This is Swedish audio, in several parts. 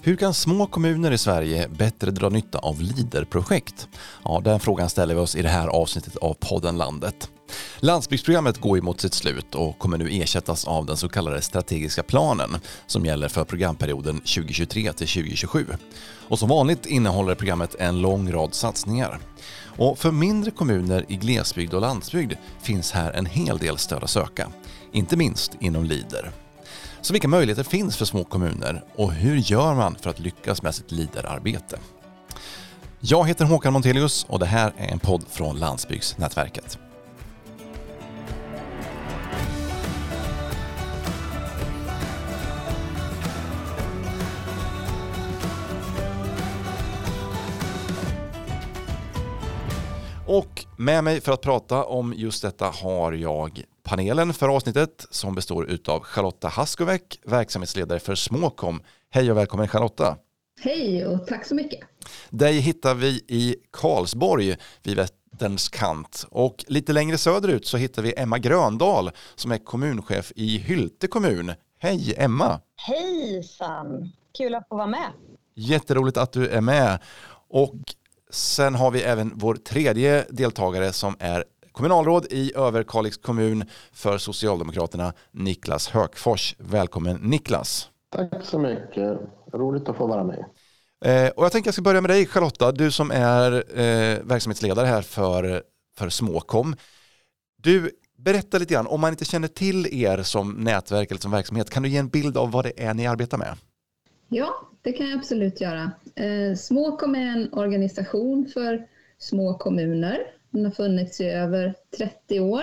Hur kan små kommuner i Sverige bättre dra nytta av LIDER-projekt? Ja, den frågan ställer vi oss i det här avsnittet av podden Landet. Landsbygdsprogrammet går ju mot sitt slut och kommer nu ersättas av den så kallade strategiska planen som gäller för programperioden 2023 till 2027. Och som vanligt innehåller programmet en lång rad satsningar. Och för mindre kommuner i glesbygd och landsbygd finns här en hel del stöd att söka, inte minst inom LIDER. Så vilka möjligheter finns för små kommuner och hur gör man för att lyckas med sitt leaderarbete? Jag heter Håkan Montelius och det här är en podd från Landsbygdsnätverket. Och med mig för att prata om just detta har jag panelen för avsnittet som består utav Charlotta Haskoväck, verksamhetsledare för Småkom. Hej och välkommen Charlotta! Hej och tack så mycket! Dig hittar vi i Karlsborg vid Vätterns kant och lite längre söderut så hittar vi Emma Gröndal som är kommunchef i Hylte kommun. Hej Emma! Hejsan! Kul att få vara med. Jätteroligt att du är med. Och sen har vi även vår tredje deltagare som är kommunalråd i Överkalix kommun för Socialdemokraterna, Niklas Högfors. Välkommen Niklas. Tack så mycket. Roligt att få vara med. Eh, och jag tänker jag ska börja med dig Charlotta, du som är eh, verksamhetsledare här för, för Småkom. Du, berätta lite grann, om man inte känner till er som nätverk eller som verksamhet, kan du ge en bild av vad det är ni arbetar med? Ja, det kan jag absolut göra. Eh, Småkom är en organisation för små kommuner den har funnits i över 30 år.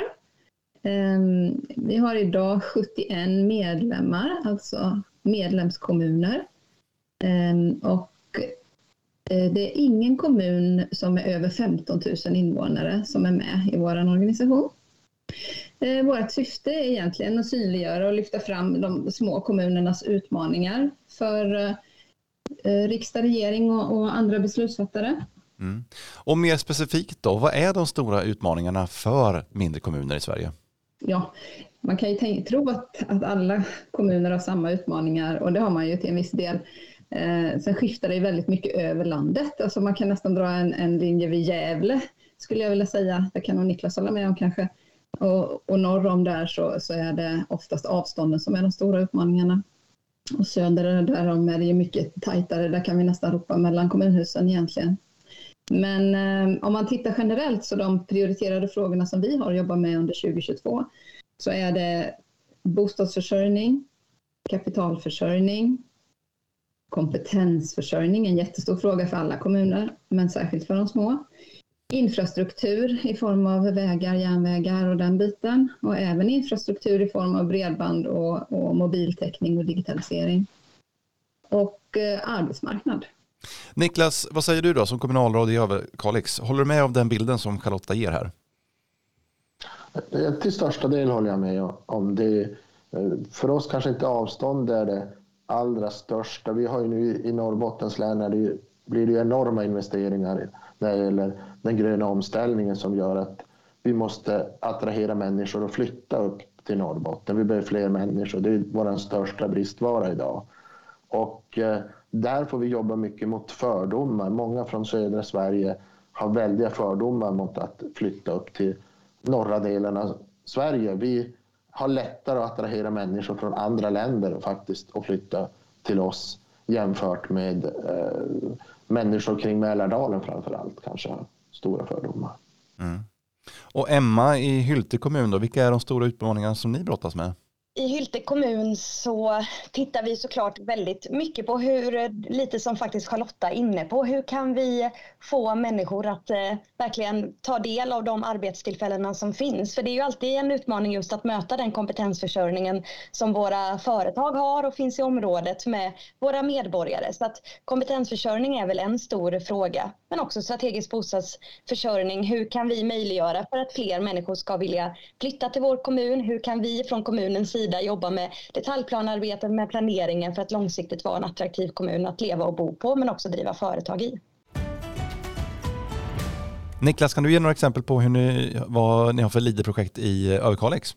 Ehm, vi har idag 71 medlemmar, alltså medlemskommuner. Ehm, och eh, det är ingen kommun som är över 15 000 invånare som är med i vår organisation. Eh, vårt syfte är egentligen att synliggöra och lyfta fram de små kommunernas utmaningar för eh, riksdag, regering och andra beslutsfattare. Mm. Och mer specifikt då, vad är de stora utmaningarna för mindre kommuner i Sverige? Ja, man kan ju tänka, tro att, att alla kommuner har samma utmaningar och det har man ju till en viss del. Eh, sen skiftar det väldigt mycket över landet. Alltså man kan nästan dra en, en linje vid Gävle, skulle jag vilja säga. Det kan nog Niklas hålla med om kanske. Och, och norr om där så, så är det oftast avstånden som är de stora utmaningarna. Och söder därom är det ju mycket tajtare. Där kan vi nästan ropa mellan kommunhusen egentligen. Men eh, om man tittar generellt så de prioriterade frågorna som vi har jobbat med under 2022 så är det bostadsförsörjning, kapitalförsörjning, kompetensförsörjning, en jättestor fråga för alla kommuner, men särskilt för de små. Infrastruktur i form av vägar, järnvägar och den biten och även infrastruktur i form av bredband och, och mobiltäckning och digitalisering. Och eh, arbetsmarknad Niklas, vad säger du då som kommunalråd i Överkalix? Håller du med om den bilden som Charlotta ger här? Till största del håller jag med om det. För oss kanske inte avstånd är det allra största. Vi har ju nu i Norrbottens län när det blir det enorma investeringar när det gäller den gröna omställningen som gör att vi måste attrahera människor och flytta upp till Norrbotten. Vi behöver fler människor. Det är vår största bristvara idag. Och eh, där får vi jobba mycket mot fördomar. Många från södra Sverige har väldiga fördomar mot att flytta upp till norra delen av Sverige. Vi har lättare att attrahera människor från andra länder faktiskt och flytta till oss jämfört med eh, människor kring Mälardalen framför allt kanske stora fördomar. Mm. Och Emma i Hylte kommun då, vilka är de stora utmaningarna som ni brottas med? I Hylte kommun så tittar vi såklart väldigt mycket på hur, lite som faktiskt Charlotta är inne på, hur kan vi få människor att eh, verkligen ta del av de arbetstillfällena som finns? För det är ju alltid en utmaning just att möta den kompetensförsörjningen som våra företag har och finns i området med våra medborgare. Så att kompetensförsörjning är väl en stor fråga, men också strategisk bostadsförsörjning. Hur kan vi möjliggöra för att fler människor ska vilja flytta till vår kommun? Hur kan vi från kommunens sida sida jobba med detaljplanarbetet, med planeringen för att långsiktigt vara en attraktiv kommun att leva och bo på, men också driva företag i. Niklas, kan du ge några exempel på hur ni, vad ni har för LIDE-projekt i Överkalix?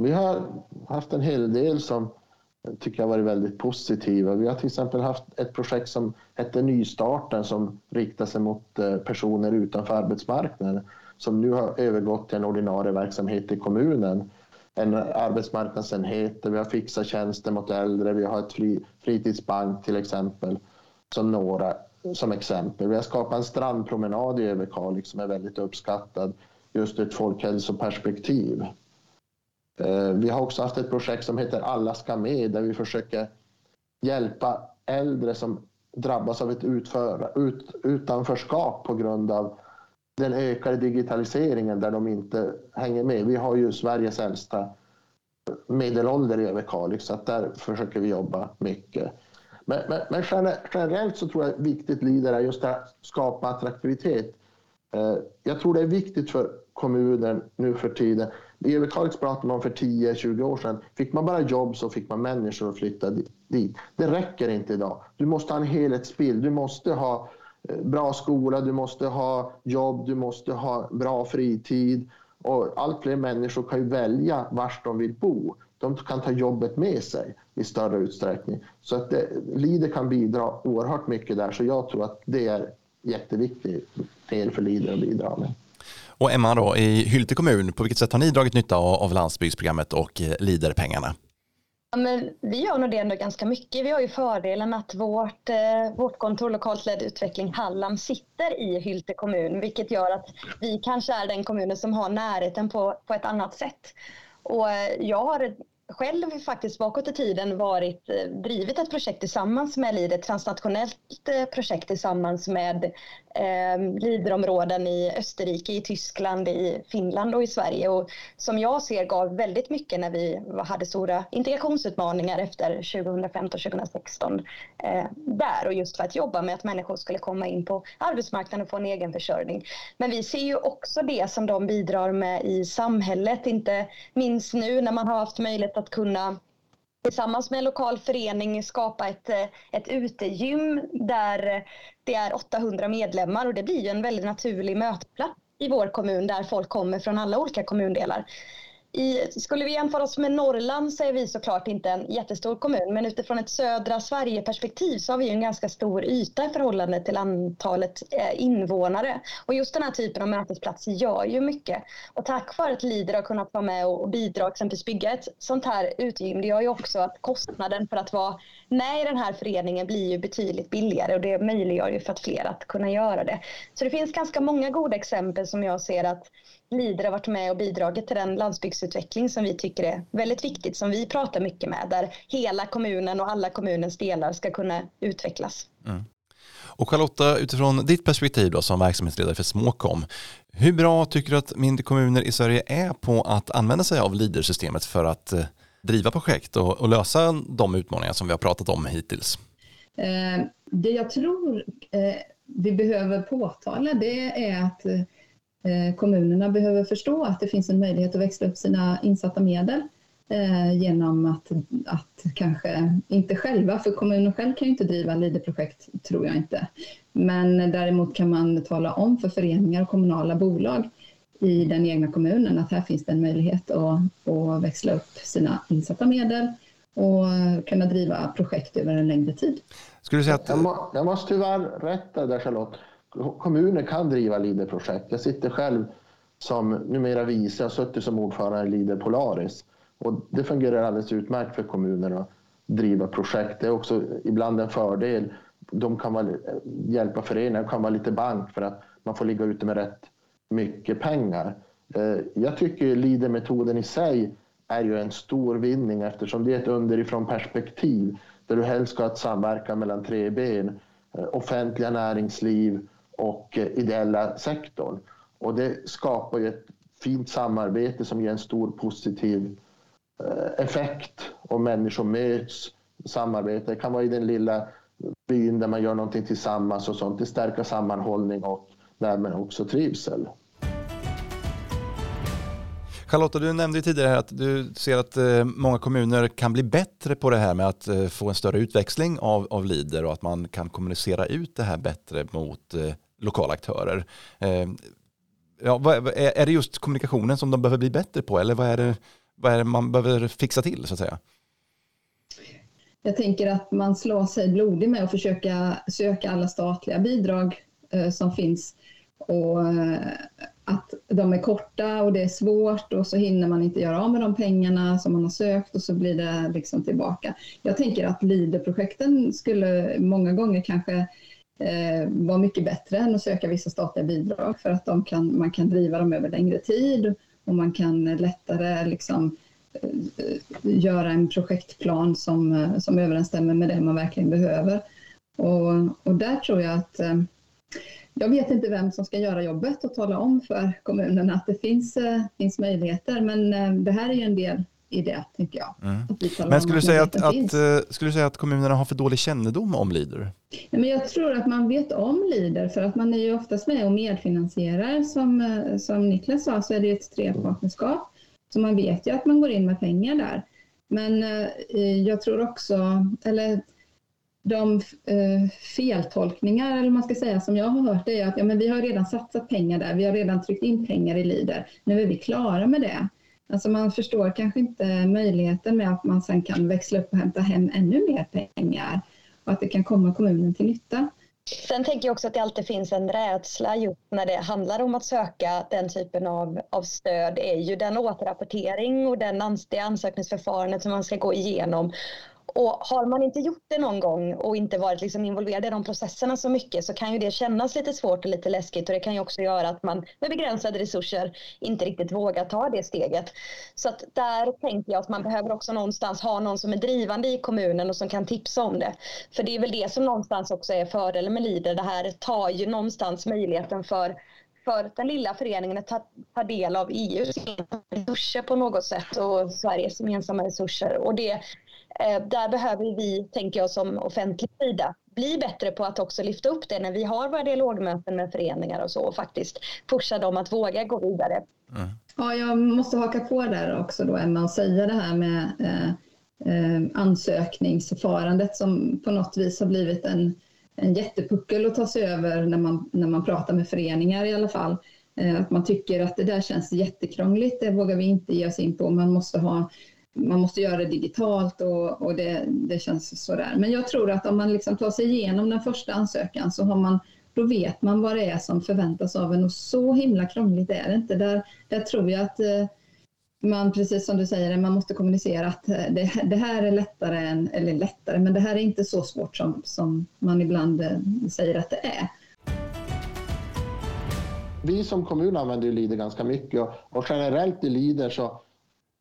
Vi har haft en hel del som tycker jag varit väldigt positiva. Vi har till exempel haft ett projekt som hette Nystarten som riktar sig mot eh, personer utanför arbetsmarknaden som nu har övergått till en ordinarie verksamhet i kommunen. En arbetsmarknadsenhet där vi har fixat tjänster mot äldre, vi har ett fri, fritidsbank till exempel, som några som exempel. Vi har skapat en strandpromenad i Överkalix som är liksom väldigt uppskattad just ur ett folkhälsoperspektiv. Eh, vi har också haft ett projekt som heter Alla ska med där vi försöker hjälpa äldre som drabbas av ett utför, ut, utanförskap på grund av den ökade digitaliseringen där de inte hänger med. Vi har ju Sveriges äldsta medelålder i Överkalix liksom, så att där försöker vi jobba mycket. Men, men, men generellt så tror jag viktigt lider är just att skapa attraktivitet. Eh, jag tror det är viktigt för kommunen nu för tiden. I Överkalix pratade man för 10-20 år sedan. Fick man bara jobb så fick man människor att flytta dit. Det räcker inte idag. Du måste ha en helhetsbild. Du måste ha bra skola, du måste ha jobb, du måste ha bra fritid. Och allt fler människor kan ju välja var de vill bo. De kan ta jobbet med sig i större utsträckning. Så att det, Lider kan bidra oerhört mycket där. Så jag tror att det är jätteviktigt del för Lider att bidra med. Och Emma, då, i Hylte kommun, på vilket sätt har ni dragit nytta av landsbygdsprogrammet och eh, Leaderpengarna? Ja, men vi gör nog det ändå ganska mycket. Vi har ju fördelen att vårt, eh, vårt kontor lokalt ledd utveckling Halland sitter i Hylte kommun, vilket gör att vi kanske är den kommunen som har närheten på, på ett annat sätt. Och eh, jag har själv faktiskt bakåt i tiden varit, eh, drivit ett projekt tillsammans med LIDE, ett transnationellt eh, projekt tillsammans med eh, Liderområden i Österrike, i Tyskland, i Finland och i Sverige. Och som jag ser gav väldigt mycket när vi hade stora integrationsutmaningar efter 2015-2016 eh, där och just för att jobba med att människor skulle komma in på arbetsmarknaden och få en egen försörjning. Men vi ser ju också det som de bidrar med i samhället, inte minst nu när man har haft möjlighet att att kunna tillsammans med en lokal förening skapa ett, eh, ett utegym där det är 800 medlemmar och det blir ju en väldigt naturlig mötplats i vår kommun där folk kommer från alla olika kommundelar. I, skulle vi jämföra oss med Norrland så är vi såklart inte en jättestor kommun men utifrån ett södra Sverige-perspektiv så har vi en ganska stor yta i förhållande till antalet eh, invånare. Och just den här typen av mötesplatser gör ju mycket. Och tack vare att Lider har kunnat vara med och bidra exempelvis bygga ett sånt här utegym det gör ju också att kostnaden för att vara med i den här föreningen blir ju betydligt billigare och det möjliggör ju för att fler att kunna göra det. Så det finns ganska många goda exempel som jag ser att Lider har varit med och bidragit till den landsbygdsutveckling som vi tycker är väldigt viktigt, som vi pratar mycket med, där hela kommunen och alla kommunens delar ska kunna utvecklas. Mm. Och Charlotta, utifrån ditt perspektiv då, som verksamhetsledare för Småkom, hur bra tycker du att mindre kommuner i Sverige är på att använda sig av Leader-systemet för att eh, driva projekt och, och, lösa de utmaningar som vi har pratat om hittills? Eh, det jag tror eh, vi behöver påtala det är att Eh, Eh, kommunerna behöver förstå att det finns en möjlighet att växla upp sina insatta medel eh, genom att, att kanske, inte själva, för kommunen själv kan ju inte driva LIDE-projekt tror jag inte. Men däremot kan man tala om för föreningar och kommunala bolag i den egna kommunen att här finns det en möjlighet att, att växla upp sina insatta medel och kunna driva projekt över en längre tid. Skulle du säga att... jag, må, jag måste tyvärr rätta där Charlotte kommuner kan driva LIDER-projekt. Jag sitter själv som numera vice, jag har suttit som ordförande i LIDER Polaris. Och det fungerar alldeles utmärkt för kommuner att driva projekt. Det är också ibland en fördel. De kan vara, hjälpa föreningar, kan vara lite bank för att man får ligga ute med rätt mycket pengar. Eh, jag tycker LIDER-metoden i sig är ju en stor vinning eftersom det är ett underifrån perspektiv där du helst ska ha ett samverkan mellan tre ben. Eh, offentliga näringsliv, och eh, ideella sektorn. Och det skapar ju ett fint samarbete som ger en stor positiv eh, effekt om människor möts, samarbetar. Det kan vara i den lilla byn där man gör någonting tillsammans och sånt. Det stärker sammanhållning och därmed också trivsel. Charlotta, du nämnde tidigare att du ser att eh, många kommuner kan bli bättre på det här med att få en större utväxling av, av lider och att man kan kommunicera ut det här bättre mot lokala aktörer. Eh, ja, är det just kommunikationen som de behöver bli bättre på eller vad är det, vad är det man behöver fixa till så att säga? jag tänker att man slår sig blodig med att försöka söka alla statliga bidrag eh, som finns och eh, att de är korta och det är svårt och så hinner man inte göra av med de pengarna som man har sökt och så blir det liksom tillbaka. Jag tänker att LIDE-projekten skulle många gånger kanske eh, vara mycket bättre än att söka vissa statliga bidrag för att de kan, man kan driva dem över längre tid och man kan lättare liksom, eh, göra en projektplan som, eh, som överensstämmer med det man verkligen behöver. Och, och där tror jag att eh, jag vet inte vem som ska göra jobbet och tala om för kommunerna att det finns, eh, finns möjligheter, men eh, det här är ju en del i det, tycker jag. Mm. Men skulle du, säga att, att, skulle du säga att kommunerna har för dålig kännedom om Leader? Ja, men jag tror att man vet om Leader, för att man är ju oftast med och medfinansierar. Som, som Niklas sa så är det ett trepartnerskap, så man vet ju att man går in med pengar där. Men eh, jag tror också, eller de eh, feltolkningar, eller man ska säga, som jag har hört, är att ja, men vi har redan satsat pengar där, vi har redan tryckt in pengar i Leader, nu är vi klara med det. Alltså man förstår kanske inte möjligheten med att man sen kan växla upp och hämta hem ännu mer pengar och att det kan komma kommunen till nytta. Sen tänker jag också att det alltid finns en rädsla just när det handlar om att söka den typen av, av stöd är ju den återrapportering och den, det ansökningsförfarandet som man ska gå igenom och har man inte gjort det någon gång och inte varit liksom involverad i de processerna så mycket så kan ju det kännas lite svårt och lite läskigt och det kan ju också göra att man med begränsade resurser inte riktigt vågar ta det steget. Så att där tänker jag att man behöver också någonstans ha någon som är drivande i kommunen och som kan tipsa om det. För det är väl det som någonstans också är fördelen med Leader. Det här tar ju någonstans möjligheten för för den lilla föreningen att ta, ta del av EUs resurser på något sätt och Sveriges gemensamma resurser. Och det där behöver vi, tänker jag som offentlig sida, bli bättre på att också lyfta upp det när vi har våra dialogmöten med föreningar och så och faktiskt pusha dem att våga gå vidare. Mm. Ja, jag måste haka på där också då Emma och säga det här med eh, eh, ansökningsförfarandet som på något vis har blivit en, en jättepuckel att ta sig över när man, när man pratar med föreningar i alla fall. Eh, att man tycker att det där känns jättekrångligt, det vågar vi inte ge oss in på. Man måste ha man måste göra det digitalt och, och det, det känns sådär. Men jag tror att om man liksom tar sig igenom den första ansökan så har man, då vet man vad det är som förväntas av en och så himla krångligt är det inte. Där, där tror jag att eh, man, precis som du säger, man måste kommunicera att eh, det, det, här är lättare än, eller lättare, men det här är inte så svårt som, som man ibland eh, säger att det är. Vi som kommun använder ju Leader ganska mycket och, och generellt i Leader så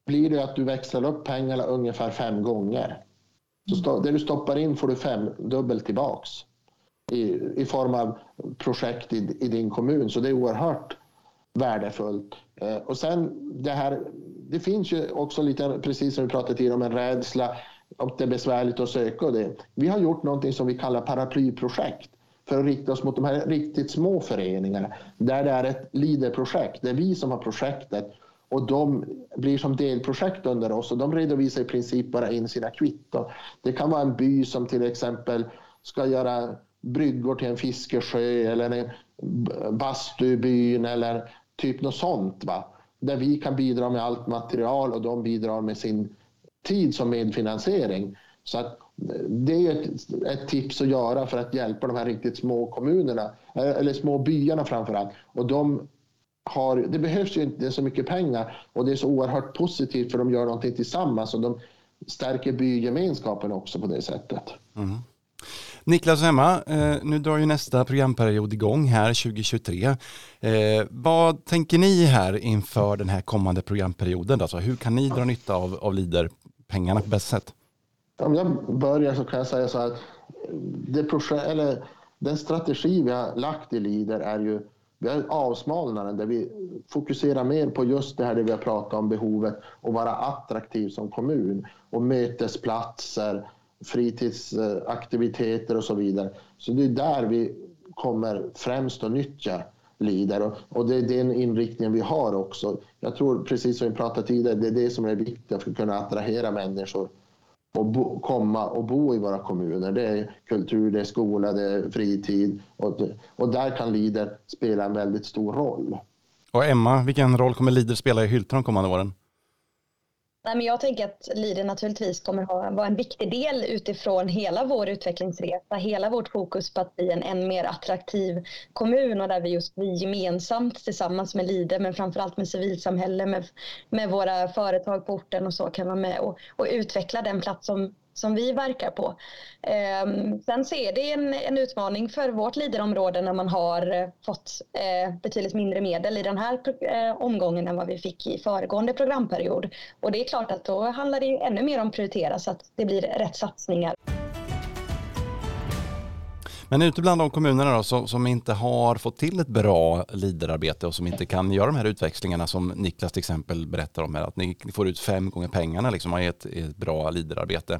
blir det att du växlar upp pengarna ungefär fem gånger. Så det du stoppar in får du fem dubbelt tillbaks i, i form av projekt i, i din kommun. Så det är oerhört värdefullt. Eh, och sen det här, det finns ju också lite, precis som vi pratade tidigare om, en rädsla att det är besvärligt att söka och det. Vi har gjort någonting som vi kallar paraplyprojekt för att rikta oss mot de här riktigt små föreningarna där det är ett leaderprojekt. Det är vi som har projektet och de blir som delprojekt under oss och de redovisar i princip bara in sina kvitton. Det kan vara en by som till exempel ska göra bryggor till en fiskesjö eller en bastubyn eller typ något sånt. Va? Där vi kan bidra med allt material och de bidrar med sin tid som medfinansiering. Så att det är ett, ett, tips att göra för att hjälpa de här riktigt små kommunerna, eh, eller små byarna framför allt. Och de har, det behövs ju inte så mycket pengar och det är så oerhört positivt för de gör någonting tillsammans och de stärker bygemenskapen också på det sättet. Mm. Niklas och Emma, eh, nu drar ju nästa programperiod igång här 2023. Eh, vad tänker ni här inför den här kommande programperioden? Alltså, hur kan ni dra nytta av, av LIDER-pengarna på bästa sätt? Om jag börjar så kan jag säga så här, det projekt, eller den strategi vi har lagt i LIDER är ju vi har avsmalnaren där vi fokuserar mer på just det här det vi har pratat om, behovet att vara attraktiv som kommun och mötesplatser, fritidsaktiviteter och så vidare. Så det är där vi kommer främst att nyttja Leader och det är den inriktningen vi har också. Jag tror precis som vi pratade tidigare, det är det som är viktigt för att kunna attrahera människor och bo, komma och bo i våra kommuner. Det är kultur, det är skola, det är fritid och, och där kan Lider spela en väldigt stor roll. Och Emma, vilken roll kommer Lider spela i Hylte de kommande åren? Nej, men jag tänker att Leader naturligtvis kommer att vara en viktig del utifrån hela vår utvecklingsresa, hela vårt fokus på att bli en än mer attraktiv kommun och där vi just vi gemensamt tillsammans med Lide men framförallt med civilsamhälle, med, med våra företag på orten och så kan vara med och, och utveckla den plats som som vi verkar på. Eh, sen så är det en, en utmaning för vårt liderområde när man har eh, fått eh, betydligt mindre medel i den här eh, omgången än vad vi fick i föregående programperiod. Och det är klart att då handlar det ännu mer om att prioritera så att det blir rätt satsningar. Men ute bland de kommunerna då, som, som, inte har fått till ett bra liderarbete och som inte kan göra de här utväxlingarna som Niklas till exempel berättar om här, att ni får ut fem gånger pengarna liksom, i ett, ett bra liderarbete.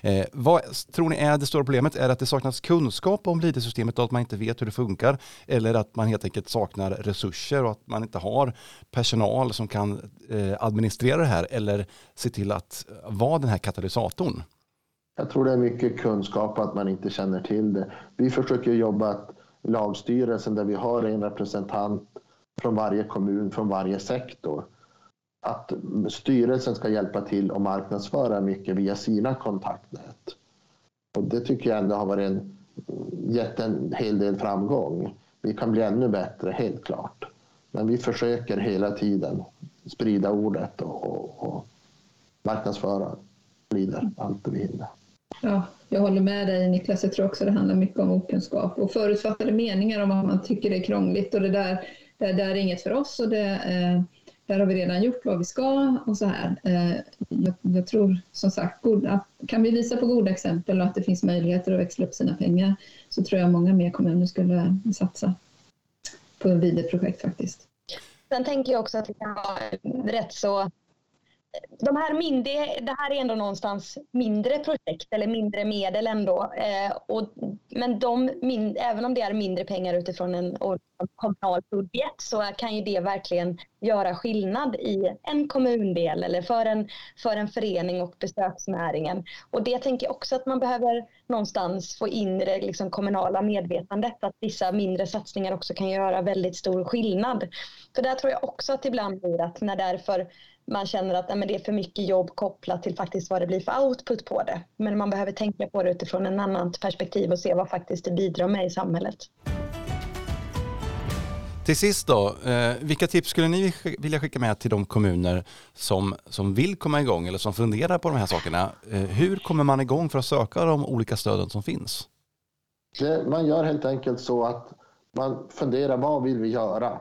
Eh, vad tror ni är det stora problemet? Är det att det saknas kunskap om lidersystemet och att man inte vet hur det funkar? Eller att man helt enkelt saknar resurser och att man inte har personal som kan eh, administrera det här eller se till att vara den här katalysatorn? Jag tror det är mycket kunskap att man inte känner till det. Vi försöker jobba att lagstyrelsen där vi har en representant från varje kommun, från varje sektor. Att styrelsen ska hjälpa till och marknadsföra mycket via sina kontaktnät. Och det tycker jag ändå har varit en, gett en hel del framgång. Vi kan bli ännu bättre, helt klart. Men vi försöker hela tiden sprida ordet och, och, och marknadsföra vidare. allt vi hinner. Ja, jag håller med dig Niklas. Jag tror också det handlar mycket om okunskap och förutfattade meningar om att man tycker det är krångligt och det där, det där är inget för oss och det, eh, där har vi redan gjort vad vi ska och så här. Eh, jag, jag, tror som sagt, goda, kan vi visa på goda exempel och att det finns möjligheter att växla upp sina pengar så tror jag många mer kommuner skulle satsa på en videoprojekt faktiskt. Sen tänker jag också att vi kan ha rätt så de här mindre, det här är ändå någonstans mindre projekt eller mindre medel ändå. Eh, och, men de, min, även om det är mindre pengar utifrån en kommunal budget så kan ju det verkligen göra skillnad i en kommundel eller för en, för en förening och besöksnäringen. Och det tänker jag också att man behöver någonstans få in i det liksom kommunala medvetandet att vissa mindre satsningar också kan göra väldigt stor skillnad. För där tror jag också att ibland blir att när därför man känner att nej, det är för mycket jobb kopplat till faktiskt vad det blir för output på det. Men man behöver tänka på det utifrån en annan perspektiv och se vad faktiskt det bidrar med i samhället. Till sist då, eh, vilka tips skulle ni vilja skicka med till de kommuner som, som vill komma igång eller som funderar på de här sakerna? Eh, hur kommer man igång för att söka de olika stöden som finns? Man gör helt enkelt så att man funderar vad vill vi göra?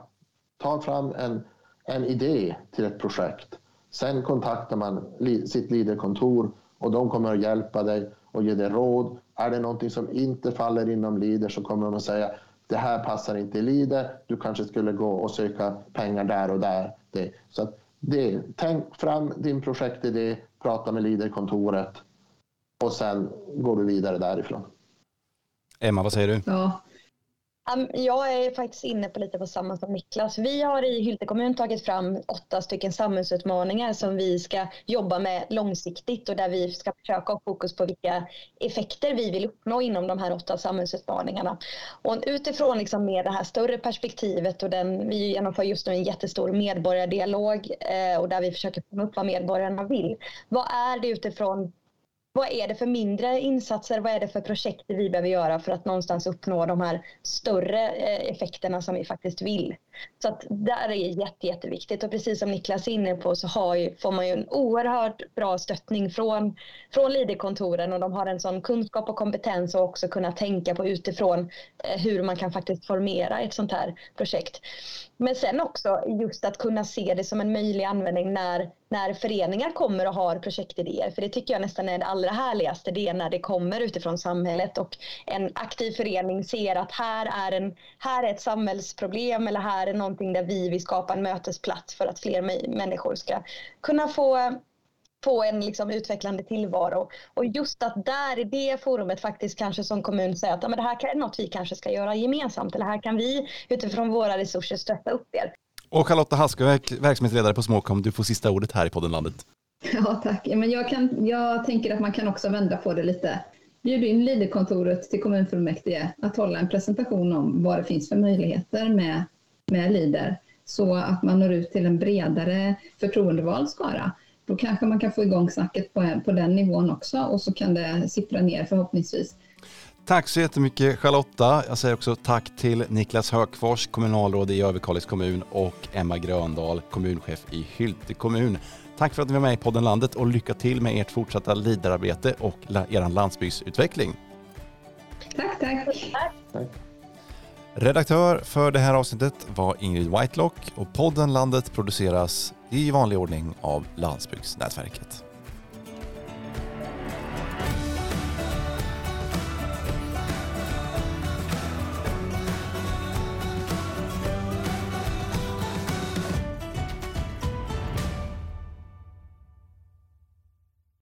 Ta fram en en idé till ett projekt. Sen kontaktar man sitt Leaderkontor och de kommer att hjälpa dig och ge dig råd. Är det någonting som inte faller inom Leader så kommer de att säga det här passar inte i Leader, du kanske skulle gå och söka pengar där och där. Det. Så att det, tänk fram din projektidé, prata med Leaderkontoret och sen går du vidare därifrån. Emma, vad säger du? Ja, jag är faktiskt inne på lite på samma som Niklas. Vi har i Hylte kommun tagit fram åtta stycken samhällsutmaningar som vi ska jobba med långsiktigt och där vi ska försöka ha fokus på vilka effekter vi vill uppnå inom de här åtta samhällsutmaningarna. Och utifrån liksom med det här större perspektivet och den, vi genomför just nu en jättestor medborgardialog eh, och där vi försöker fånga upp vad medborgarna vill. Vad är det utifrån vad är det för mindre insatser, vad är det för projekt vi behöver göra för att någonstans uppnå de här större eh, effekterna som vi faktiskt vill. Så att där är jätte, jätteviktigt och precis som Niklas är inne på så har ju, får man ju en oerhört bra stöttning från, från Lidekontoren och de har en sån kunskap och kompetens och också kunna tänka på utifrån eh, hur man kan faktiskt formera ett sånt här projekt. Men sen också just att kunna se det som en möjlig användning när, när föreningar kommer och har projektidéer. För det tycker jag nästan är det allra härligaste. Det är när det kommer utifrån samhället och en aktiv förening ser att här är, en, här är ett samhällsproblem eller här är någonting där vi vill skapa en mötesplats för att fler människor ska kunna få få en liksom utvecklande tillvaro. Och just att där i det forumet faktiskt kanske som kommun säga att ja, men det här är något vi kanske ska göra gemensamt eller här kan vi utifrån våra resurser stötta upp er. Och Charlotta Haskeverk, verksamhetsledare på Småkom, du får sista ordet här i podden Landet. Ja, tack. Men jag, kan, jag tänker att man kan också vända på det lite. Bjud in Leaderkontoret till kommunfullmäktige att hålla en presentation om vad det finns för möjligheter med, med Leader så att man når ut till en bredare förtroendevald skara Då kanske man kan få igång snacket på, på den nivån också och så kan det sippra ner förhoppningsvis. Tack så jättemycket Charlotta. Jag säger också tack till Niklas Högfors, kommunalråd i Överkalix kommun och Emma Gröndal, kommunchef i Hylte kommun. Tack för att ni var med i podden Landet och lycka till med ert fortsatta liderarbete och er landsbygdsutveckling. Tack, tack. tack. Redaktör för det här avsnittet var Ingrid Whitelock och podden Landet produceras i vanlig ordning av Landsbygdsnätverket.